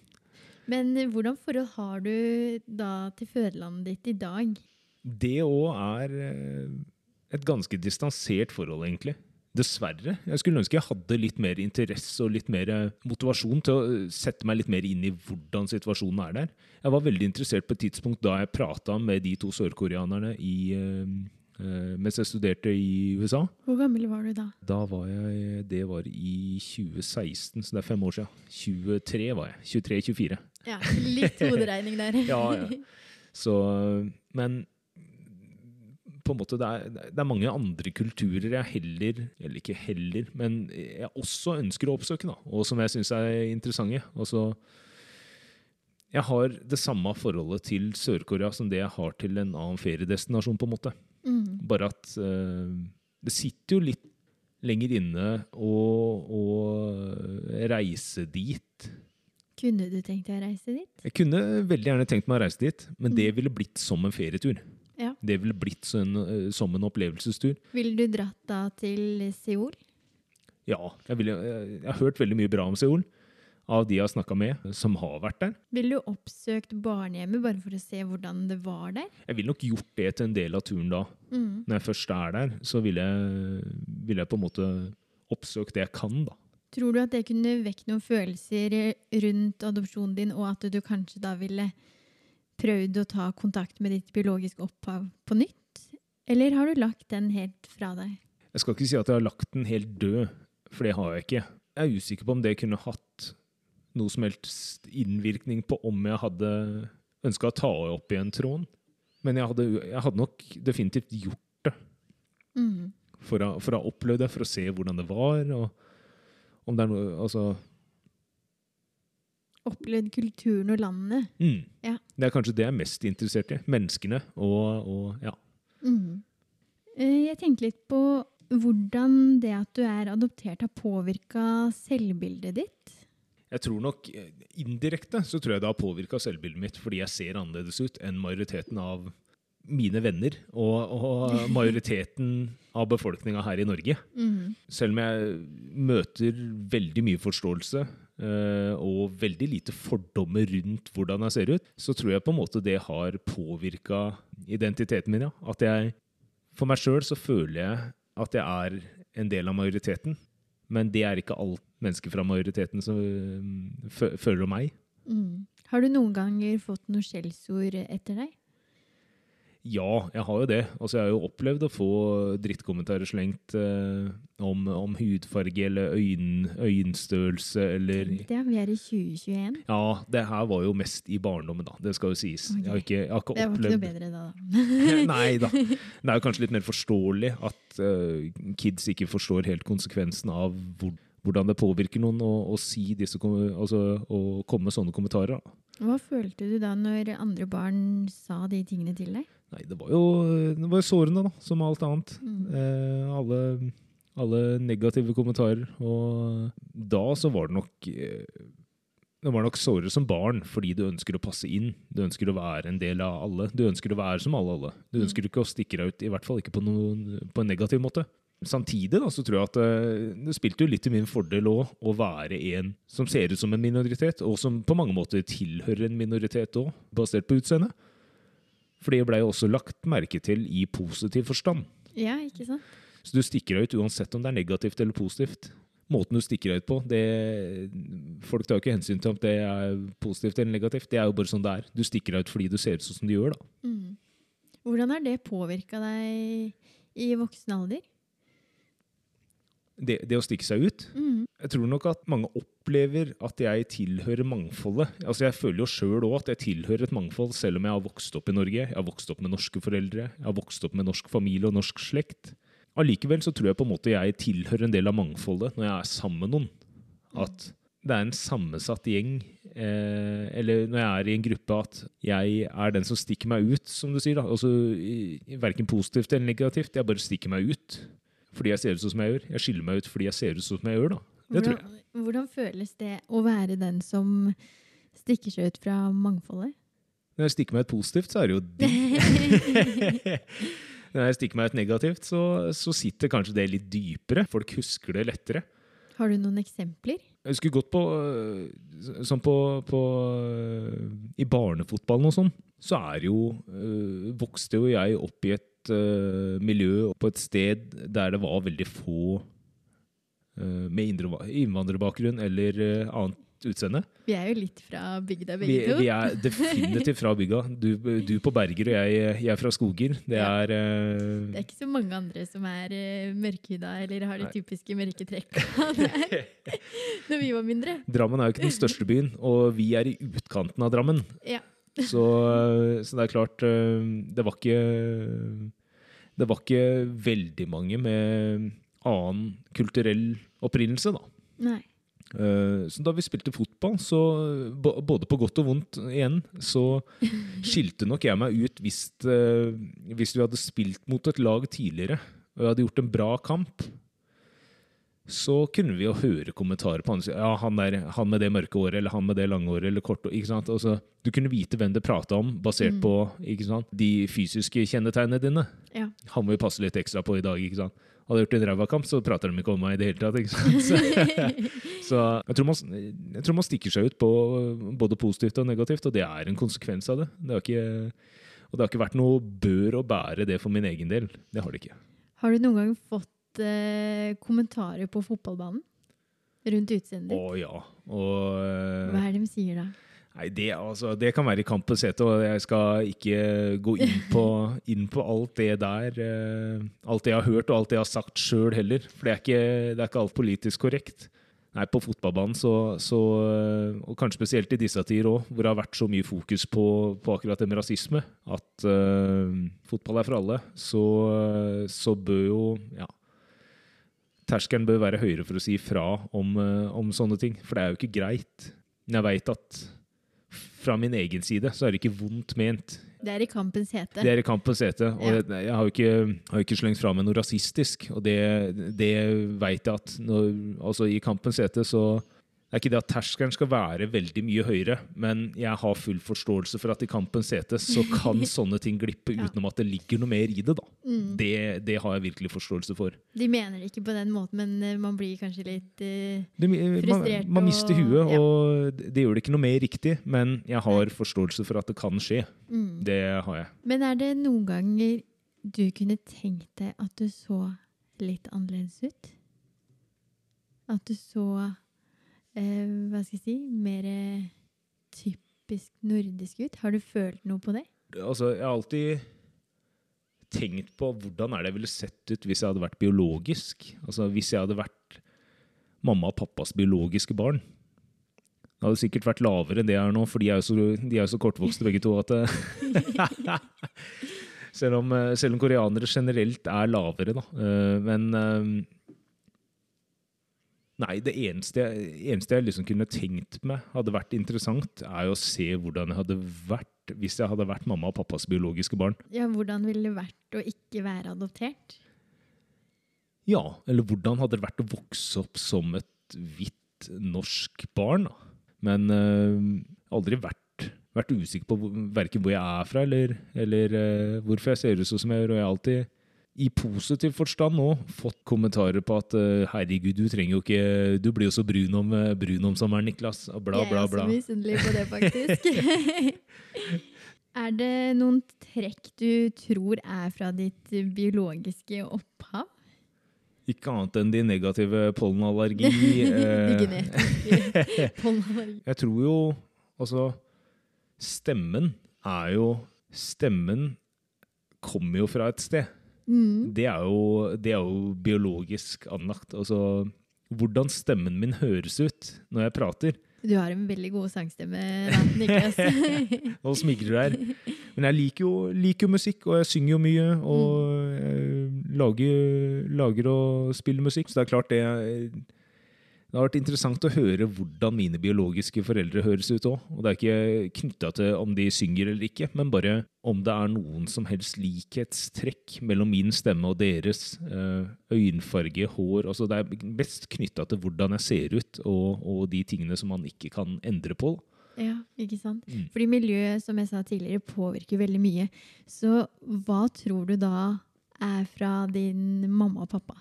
Men hvordan forhold har du da til fødelandet ditt i dag? Det òg er eh, et ganske distansert forhold, egentlig. Dessverre. Jeg skulle ønske jeg hadde litt mer interesse og litt mer eh, motivasjon til å eh, sette meg litt mer inn i hvordan situasjonen er der. Jeg var veldig interessert på et tidspunkt da jeg prata med de to sørkoreanerne i, mens jeg studerte i USA. Hvor gammel var du da? Da var jeg, Det var i 2016, så det er fem år siden. 23 var jeg. 23-24. Ja, Litt hoderegning der. [LAUGHS] ja, ja. Så, men på en måte, det er, det er, mange andre kulturer jeg heller, eller ikke heller, men jeg også ønsker å oppsøke, da, og som jeg syns er interessante. Altså, jeg har det samme forholdet til Sør-Korea som det jeg har til en annen feriedestinasjon. på en måte. Mm. Bare at uh, det sitter jo litt lenger inne å, å reise dit. Kunne du tenkt deg å reise dit? Jeg kunne veldig gjerne tenkt meg å reise dit, men mm. det ville blitt som en ferietur. Ja. Det ville blitt sånn, uh, som en opplevelsestur. Ville du dratt da til Seoul? Ja. Jeg, vil, jeg, jeg, har hørt veldig mye bra om Seoul. Av de jeg har snakka med som har vært der. Ville du oppsøkt barnehjemmet bare for å se hvordan det var der? Jeg ville nok gjort det til en del av turen da. Mm. Når jeg først er der, så ville jeg, vil jeg på en måte oppsøkt det jeg kan, da. Tror du at det kunne vekke noen følelser rundt adopsjonen din, og at du kanskje da ville prøvd å ta kontakt med ditt biologiske opphav på nytt? Eller har du lagt den helt fra deg? Jeg skal ikke si at jeg har lagt den helt død, for det har jeg ikke. Jeg er usikker på om det kunne hatt noe som helst innvirkning på om jeg hadde ønska å ta opp igjen tråden. Men jeg hadde, jeg hadde, nok definitivt gjort det. Mm. For, å, for, å, ha opplevd det, for å se hvordan det var. og om det er noe, altså opplevd kulturen og landet. Mm. Ja. Det er kanskje det jeg er mest interessert i. Menneskene og, og ja. Mm. Jeg tenker litt på hvordan det at du er adoptert, har påvirka selvbildet ditt. Jeg tror nok eh, Indirekte så tror jeg det har påvirka selvbildet mitt fordi jeg ser annerledes ut enn majoriteten av mine venner og, og [LAUGHS] majoriteten av befolkninga her i Norge. Mm. Selv om jeg møter veldig mye forståelse og veldig lite fordommer rundt hvordan jeg ser ut, så tror jeg på en måte det har påvirka identiteten min. Ja. At jeg, For meg sjøl så føler jeg at jeg er en del av majoriteten. Men det er ikke alt mennesker fra majoriteten som uh, føler om meg. Mm. Har du noen ganger fått noen skjellsord etter deg? Ja, jeg har jo det. Altså, jeg har jo opplevd å få drittkommentarer slengt eh, om, om, hudfarge eller øyn, øyenstørrelse eller Det vi er i 2021. Ja, det her var jo mest i barndommen, da. Det skal jo sies. Okay. Jeg har ikke, jeg har ikke det var ikke noe bedre da, da. [LAUGHS] Nei da. [LAUGHS] Det er jo kanskje litt mer forståelig at uh, kids ikke forstår helt konsekvensen av hvor, hvordan det påvirker noen å, å si disse, altså, å komme med sånne kommentarer. Hva følte du da når andre barn sa de tingene til deg? Nei, det var jo det var sårende, da, som alt annet. Mm. Eh, alle, alle, negative kommentarer. Og da så var det nok eh, Det var nok sårere som barn fordi du ønsker å passe inn. Du ønsker å være en del av alle. Du ønsker å være som alle alle. Du mm. ønsker ikke å stikke deg ut, i hvert fall ikke på, noen, på en negativ måte. Samtidig da, så tror jeg at det, eh, det spilte jo litt til min fordel òg å være en som ser ut som en minoritet, og som på mange måter tilhører en minoritet òg, basert på utseendet. For det ble jo også lagt merke til i positiv forstand. Ja, ikke sant? Så du stikker deg ut uansett om det er negativt eller positivt. Måten du stikker deg ut på det, Folk tar jo ikke hensyn til om det er positivt eller negativt. Det er jo bare sånn det er. Du stikker deg ut fordi du ser ut sånn som du gjør. da. Mm. Hvordan har det påvirka deg i voksen alder? Det, det å stikke seg ut. Mm. Jeg tror nok at mange opplever at jeg tilhører mangfoldet. Altså Jeg føler jo sjøl òg at jeg tilhører et mangfold, selv om jeg har vokst opp i Norge. Jeg har vokst opp med norske foreldre, jeg har vokst opp med norsk familie og norsk slekt. Allikevel så tror jeg på en måte jeg tilhører en del av mangfoldet når jeg er sammen med noen. At det er en sammensatt gjeng, eh, eller når jeg er i en gruppe, at jeg er den som stikker meg ut, som du sier. da. Altså, Verken positivt eller negativt. Jeg bare stikker meg ut fordi jeg ser ut som jeg gjør. Jeg skiller meg ut fordi jeg ser ut som jeg gjør. da. Det tror jeg. Hvordan, hvordan føles det å være den som stikker seg ut fra mangfoldet? Når jeg stikker meg ut positivt, så er det jo digg. [LAUGHS] Når jeg stikker meg ut negativt, så, så sitter kanskje det litt dypere. Folk husker det lettere. Har du noen eksempler? Jeg husker godt på Sånn på, på øh, I barnefotballen og sånn, så er jo øh, Vokste jo jeg opp i et øh, miljø og på et sted der det var veldig få uh, med innvandrerbakgrunn eller uh, annet utseende. Vi er jo litt fra bygda, Vi, begge to. vi er definitivt fra bygda. Du, du på Berger, og jeg, jeg er fra Skoger. Det Ja. er øh, Det er ikke så mange andre som er uh, mørkhuda eller har de typiske mørke trekka. [LAUGHS] Når vi var mindre. Drammen er jo ikke den største byen, og vi er i utkanten av Drammen. Ja. Så, så det er klart Det var ikke Det var ikke veldig mange med annen kulturell opprinnelse, da. Nei. Eh, Så da vi spilte fotball, så både på godt og vondt igjen, så skilte nok jeg meg ut hvis, eh, hvis vi hadde spilt mot et lag tidligere og jeg hadde gjort en bra kamp. Så kunne vi jo høre kommentarer på han. Ja, han, der, han med det mørke håret, eller han med det lange håret, eller korte ikke sant? Altså, Du kunne vite hvem det prata om, basert Mm. på ikke sant? de fysiske kjennetegnene dine. Ja. Han må vi passe litt ekstra på i dag. ikke sant? Hadde jeg gjort en ræva kamp, så prater de ikke om meg i det hele tatt. ikke sant? Så, [LAUGHS] så jeg, tror man, jeg tror man stikker seg ut på både positivt og negativt, og det er en konsekvens av det. det har ikke, og det har ikke vært noe bør å bære det for min egen del. Det har det ikke. Har du noen gang fått eh, kommentarer på fotballbanen? Rundt utseendet Å ja. Og eh, Hva er det de sier da? Nei, det, altså, det kan være i kampens hete, og jeg skal ikke gå inn [LAUGHS] på, inn på alt det der. eh, alt det jeg har hørt, og alt det jeg har sagt sjøl heller. For det er, ikke, det er ikke alt politisk korrekt. Nei, på fotballbanen, så, så eh, og kanskje spesielt i disse tider òg, hvor det har vært så mye fokus på, på akkurat det med rasisme, at eh, fotball er for alle, så, så bør jo ja, terskelen bør være høyere for å si fra om, eh, om sånne ting. For det er jo ikke greit. Men jeg veit at fra min egen side så er det ikke vondt ment. Det er i kampens hete. Det er i kampens hete. Og Ja. jeg, jeg har jo ikke, har ikke slengt fra meg noe rasistisk. Og det, det veit jeg at når, altså i kampens hete så det er ikke det at terskelen skal være veldig mye høyere, men jeg har full forståelse for at i kampens hete så kan [LAUGHS] sånne ting glippe utenom at det ligger noe mer i det. da. Mm. Det, det har jeg virkelig forståelse for. De mener det ikke på den måten, men eh, man blir kanskje litt uh, Det, man, Frustrert man mister og- huet, ja. og det gjør det ikke noe mer riktig, men jeg har forståelse for at det kan skje. mm. Det har jeg. Men er det noen ganger du kunne tenkt deg at du så litt annerledes ut? At du så eh, Hva skal jeg si Mer eh, typisk nordisk ut? Har du følt noe på det? Altså, jeg har alltid tenkt på hvordan er det jeg ville sett ut hvis jeg hadde vært biologisk. Altså, Hvis jeg hadde vært mamma og pappas biologiske barn. Det hadde sikkert vært lavere enn det jeg er nå, for de er jo så, de er jo så kortvokste begge to at [LAUGHS] [LAUGHS] selv, om, eh, selv om koreanere generelt er lavere, da. Eh, Men eh, Nei, det eneste jeg, eneste jeg liksom kunne tenkt meg hadde vært interessant, er jo å se hvordan jeg hadde vært hvis jeg hadde vært mamma og pappas biologiske barn. Ja, Hvordan ville det vært å ikke være adoptert? Ja, eller hvordan hadde det vært å vokse opp som et hvitt norsk barn? da? Men øh, aldri vært, vært usikker på verken hvor jeg er fra, eller, eller øh, hvorfor jeg ser ut sånn som jeg gjør. Og jeg alltid, i positiv forstand nå, fått kommentarer på at øh, herregud, du trenger jo ikke Du blir jo så brun om, øh, brun om sommeren, Niklas. Og bla, Jeg er så misunnelig på det, faktisk. [LAUGHS] er det noen trekk du tror er fra ditt biologiske opphav? Ikke annet enn de negative pollenallergi. [LAUGHS] De øh, genetiske [LAUGHS] pollenallergi. Jeg tror jo Altså, stemmen er jo Stemmen kommer jo fra et sted. Mm. det er jo, det er jo biologisk anlagt. Altså hvordan stemmen min høres ut når jeg prater. Du har en veldig god sangstemme, Niklas. [LAUGHS] Nå smigrer du her. Men jeg liker jo, liker musikk, og jeg synger jo mye. Og mm. lager, lager og spiller musikk. Så det er klart det det har vært interessant å høre hvordan mine biologiske foreldre høres ut òg. Og det er ikke knytta til om de synger eller ikke, men bare om det er noen som helst likhetstrekk mellom min stemme og deres. eh, Øyenfarge, hår altså Det er best knytta til hvordan jeg ser ut, og, og de tingene som man ikke kan endre på. ja, ikke sant? Mm. Fordi miljøet, som jeg sa tidligere, påvirker veldig mye. Så hva tror du da er fra din mamma og pappa?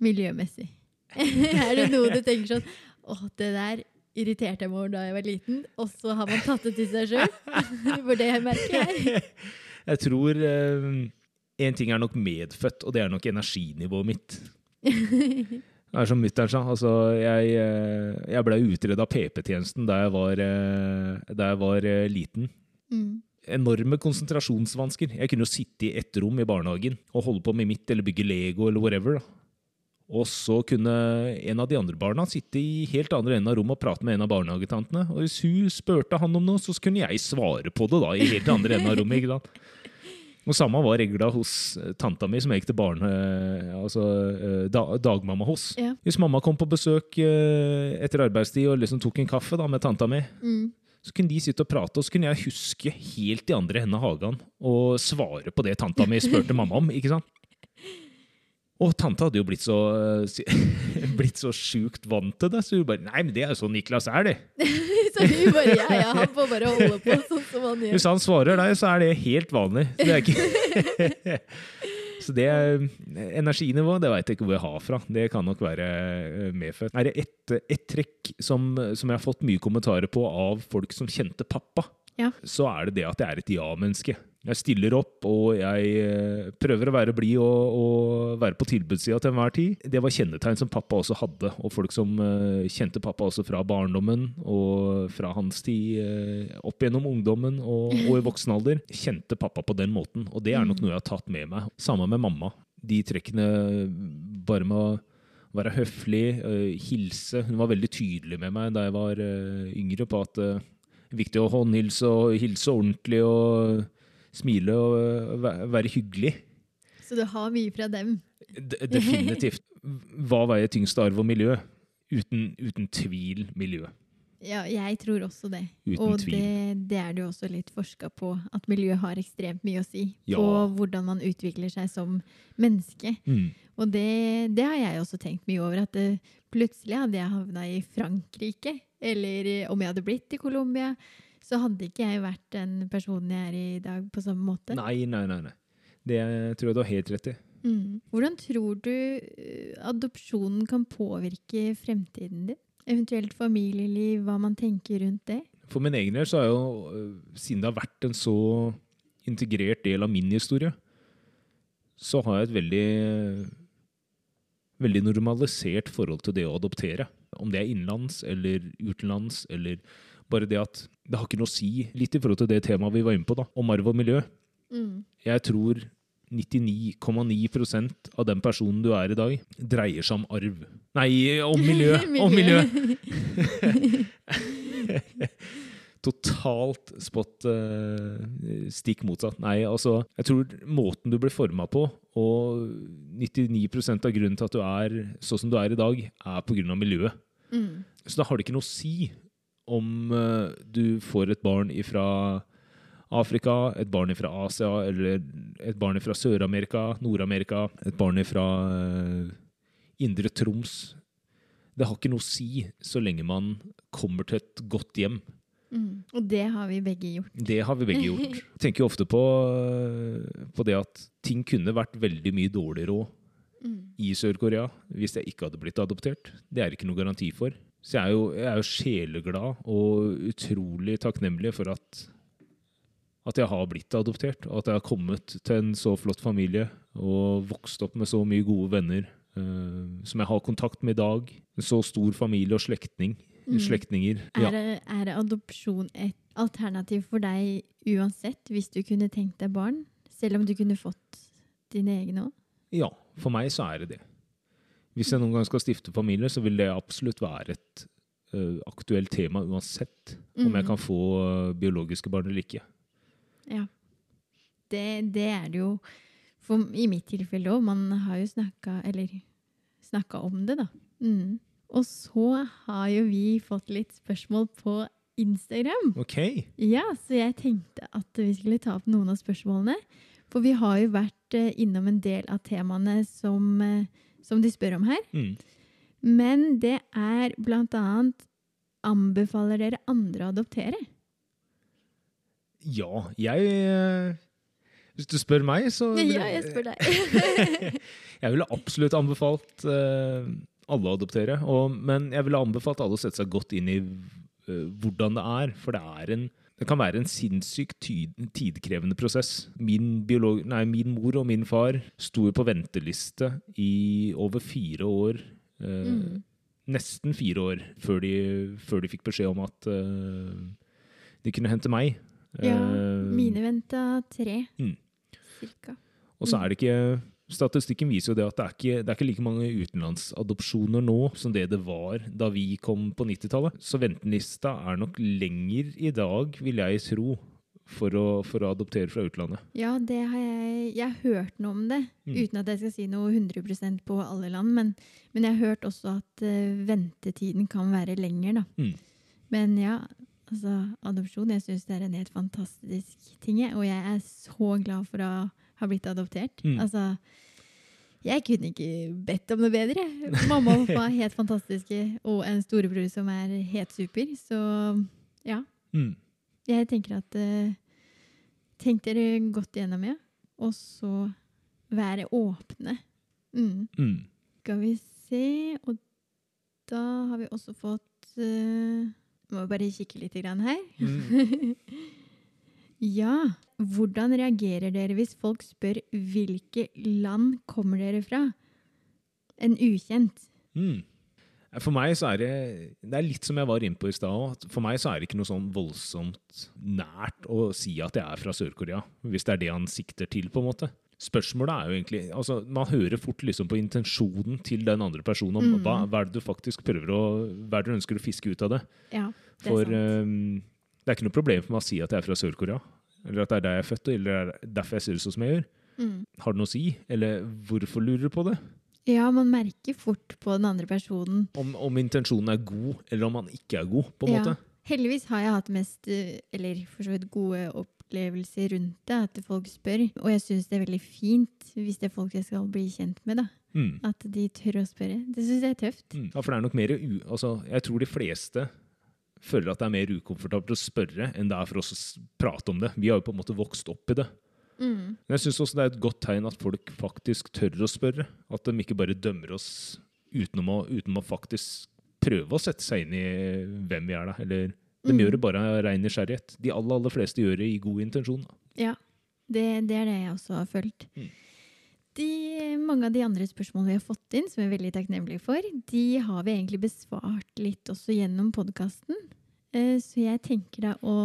Miljømessig. [LAUGHS] er det noe du tenker sånn Å, det der irriterte jeg meg over da jeg var liten, og så har man tatt det til seg sjøl? [LAUGHS] For det merker jeg. [LAUGHS] Jeg tror eh, en ting er nok medfødt, og det er nok energinivået mitt. Det er som mutter'n sa. Altså, jeg eh, jeg blei utreda av PP-tjenesten da jeg var, eh, da jeg var eh, liten. Mm. Enorme konsentrasjonsvansker. Jeg kunne jo sitte i ett rom i barnehagen og holde på med mitt, eller bygge Lego, eller whatever. da. Og så kunne en av de andre barna sitte i helt andre enden av rommet og prate med en av barnehagetantene. Og hvis hun spurte han om noe, så kunne jeg svare på det da, i helt andre enden av rommet. ikke sant? Og samme var regla hos eh, tanta mi, som jeg gikk til barne... Altså eh, da, dagmamma hos. Ja. Hvis mamma kom på besøk eh, etter arbeidstid og liksom tok en kaffe da med tanta mi, Mm. så kunne de sitte og prate, og så kunne jeg huske helt i andre enden av hagen og svare på det tanta mi spurte mamma om. ikke sant? Og tante hadde jo blitt så, eh, [LAUGHS] blitt så sjukt vant til det, så hun bare Nei, men det er jo sånn Niklas er, det. [LAUGHS] Så hun bare, ja, ja, han får bare holde på sånn som han gjør. Hvis han svarer deg, så er det helt vanlig. Så det er ikke [LAUGHS] Så det er energinivå, det veit jeg ikke hvor jeg har fra. Det kan nok være eh, medfødt. Er det ett et trekk som, som jeg har fått mye kommentarer på av folk som kjente pappa, Ja. så er det det at jeg er et ja-menneske. Jeg stiller opp, og jeg eh, prøver å være blid og, og være på tilbudssida til enhver tid. Det var kjennetegn som pappa også hadde, og folk som eh, kjente pappa også fra barndommen og fra hans tid eh, opp gjennom ungdommen og, og i voksen alder, kjente pappa på den måten. Og det er nok noe jeg har tatt med meg. Samme med mamma. De trekkene bare med å være høflig, hilse. Hun var veldig tydelig med meg da jeg var yngre på at det er viktig å håndhilse og hilse ordentlig og smile og øh, være hyggelig. Så du har mye fra dem. De, definitivt. Hva veier tyngst arv og miljø? Uten, uten tvil miljø. Ja, jeg tror også det. Uten og tvil. det, det er det jo også litt forska på, at miljø har ekstremt mye å si Ja. på hvordan man utvikler seg som menneske. Mm. Og det, det har jeg også tenkt mye over, at det, plutselig hadde jeg havna i Frankrike, eller om jeg hadde blitt i Colombia, så hadde ikke jeg vært den personen jeg er i dag på samme måte. Nei, nei, nei. nei. Det tror jeg du har helt rett i. Mm. Hvordan tror du eh, adopsjonen kan påvirke fremtiden din? Eventuelt familieliv, hva man tenker rundt det? For min egen del så er jo, øh, siden det har vært en så integrert del av min historie, så har jeg et veldig veldig normalisert forhold til det å adoptere. Om det er innenlands eller utenlands, eller bare det at det har ikke noe å si, litt i forhold til det temaet vi var inne på, da, om arv og miljø. Mm. Jeg tror 99,9% av den personen du er i dag, dreier seg om arv. Nei, om miljø! [LAUGHS] Om miljø! [LAUGHS] Totalt spot uh, stikk motsatt. Nei, altså, jeg tror måten du blir forma på, og 99% av grunnen til at du er sånn som du er i dag, er av miljøet. Mm. Så da har det ikke noe å si om eh, du får et barn fra Afrika, et barn fra Asia, eller et barn fra Sør-Amerika, Nord-Amerika, et barn fra eh, Indre Troms. Det har ikke noe å si så lenge man kommer til et godt hjem. Mm. Og det har vi begge gjort. Det har vi begge gjort. Jeg [LAUGHS] tenker jo ofte på, eh, på det at ting kunne vært veldig mye dårligere òg Mm. i Sør-Korea hvis jeg ikke hadde blitt adoptert. Det er ikke noe garanti for. Så jeg er jo, jeg er jo sjeleglad og utrolig takknemlig for at, at jeg har blitt adoptert. Og at jeg har kommet til en så flott familie og vokst opp med så mye gode venner uh, som jeg har kontakt med i dag. En så stor familie og slektning. Mm. Slektninger. Er, Ja. er adopsjon et alternativ for deg uansett, hvis du kunne tenkt deg barn? Selv om du kunne fått dine egne òg? Ja, for meg så er det det. Hvis jeg noen gang skal stifte familie, så vil det absolutt være et uh, aktuelt tema uansett om jeg Mhm. kan få uh, biologiske barn eller ikke. Ja. Det, det er det jo for, i mitt tilfelle òg. Man har jo snakka Eller snakka om det, da. Mm. Og så har jo vi fått litt spørsmål på Instagram. Ok. Ja, så jeg tenkte at vi skulle ta opp noen av spørsmålene. For vi har jo vært uh, innom en del av temaene som, eh, som de spør om her. Mm. Men det er blant annet Anbefaler dere andre å adoptere? Ja, jeg uh, Hvis du spør meg, så Ja, jeg spør deg. [LAUGHS] Jeg ville absolutt anbefalt uh, alle å adoptere. Og, men jeg ville anbefalt alle å sette seg godt inn i uh, hvordan det er. For det, er en, det kan være en sinnssykt tidkrevende prosess. Min, biolog, nei, min mor og min far sto jo på venteliste i over fire år. Eh, Mm. Nesten fire år før de, før de fikk beskjed om at eh, de kunne hente meg. Ja, eh, mine venta tre, Mm. cirka. Og så er det ikke Statistikken viser jo det at det er ikke, det er ikke like mange utenlandsadopsjoner nå som det det var da vi kom på 90-tallet. Så ventelista er nok lenger i dag, vil jeg tro, for å, for å adoptere fra utlandet. Ja, det har jeg Jeg har hørt noe om det, Mm. uten at jeg skal si noe 100% på alle land. Men, men jeg har hørt også at uh, ventetiden kan være lenger, da. Mm. Men ja, altså adopsjon Jeg syns det er en helt fantastisk ting. Og jeg er så glad for å ha blitt adoptert. Mm. Altså jeg kunne ikke bedt om noe bedre. Mamma og pappa er helt fantastiske, og en storebror som er helt super. Så ja. Mm. Jeg tenker at uh, Tenk dere godt igjennom, ja. Og så være åpne. Mm. Mm. Skal vi se Og da har vi også fått uh, Må bare kikke litt her. [LAUGHS] Ja. Hvordan reagerer dere hvis folk spør hvilke land kommer dere fra? En ukjent. Mm. For meg så er det Det er litt som jeg var inne på i stad òg. For meg så er det ikke noe sånn voldsomt nært å si at jeg er fra Sør-Korea. Hvis det er det han sikter til, på en måte. Spørsmålet er jo egentlig altså Man hører fort liksom på intensjonen til den andre personen om Mm. hva, hva er det du faktisk prøver å Hva er det du ønsker å fiske ut av det. Ja, det er For sant. um, det er ikke noe problem for meg å si at jeg er fra Sør-Korea. Eller at det er der jeg er født, eller er det derfor jeg ser ut som jeg gjør. Mm. Har det noe å si? Eller hvorfor lurer du på det? Ja, man merker fort på den andre personen. Om, om intensjonen er god, eller om han ikke er god, på en Ja. måte. Heldigvis har jeg hatt mest, eh, eller for så vidt gode opplevelser rundt det, at folk spør. Og jeg syns det er veldig fint hvis det er folk jeg skal bli kjent med, da. Mm. At de tør å spørre. Det syns jeg er tøft. Mm. Ja, for det er nok mer. Altså, jeg tror de fleste føler at det er mer ukomfortabelt å spørre enn det er for oss å prate om det. Vi har jo på en måte vokst opp i det. Mm. Men jeg syns også det er et godt tegn at folk faktisk tør å spørre. At de ikke bare dømmer oss utenom å, utenom å faktisk prøve å sette seg inn i hvem vi er, da. Eller de Mm. gjør det bare av ren nysgjerrighet. De aller, aller fleste gjør det i god intensjon. Da. Ja, det, det er det jeg også har følt. Mm. De, mange av de andre spørsmålene vi har fått inn, som vi er veldig takknemlige for, de har vi egentlig besvart litt også gjennom podkasten. Så jeg tenker da å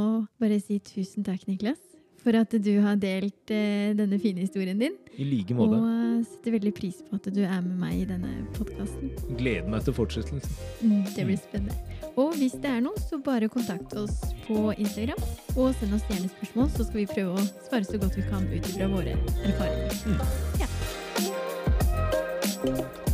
bare si tusen takk, Niklas, for at du har delt eh, denne fine historien din. I like måte. Og setter veldig pris på at du er med meg i denne podkasten. Gleder meg til fortsettelsen. Mm, det blir spennende. Og hvis det er noe, så bare kontakt oss på Instagram. Og send oss gjerne spørsmål, så skal vi prøve å svare så godt vi kan ut ifra våre erfaringer. Mm. Ja. Thank you.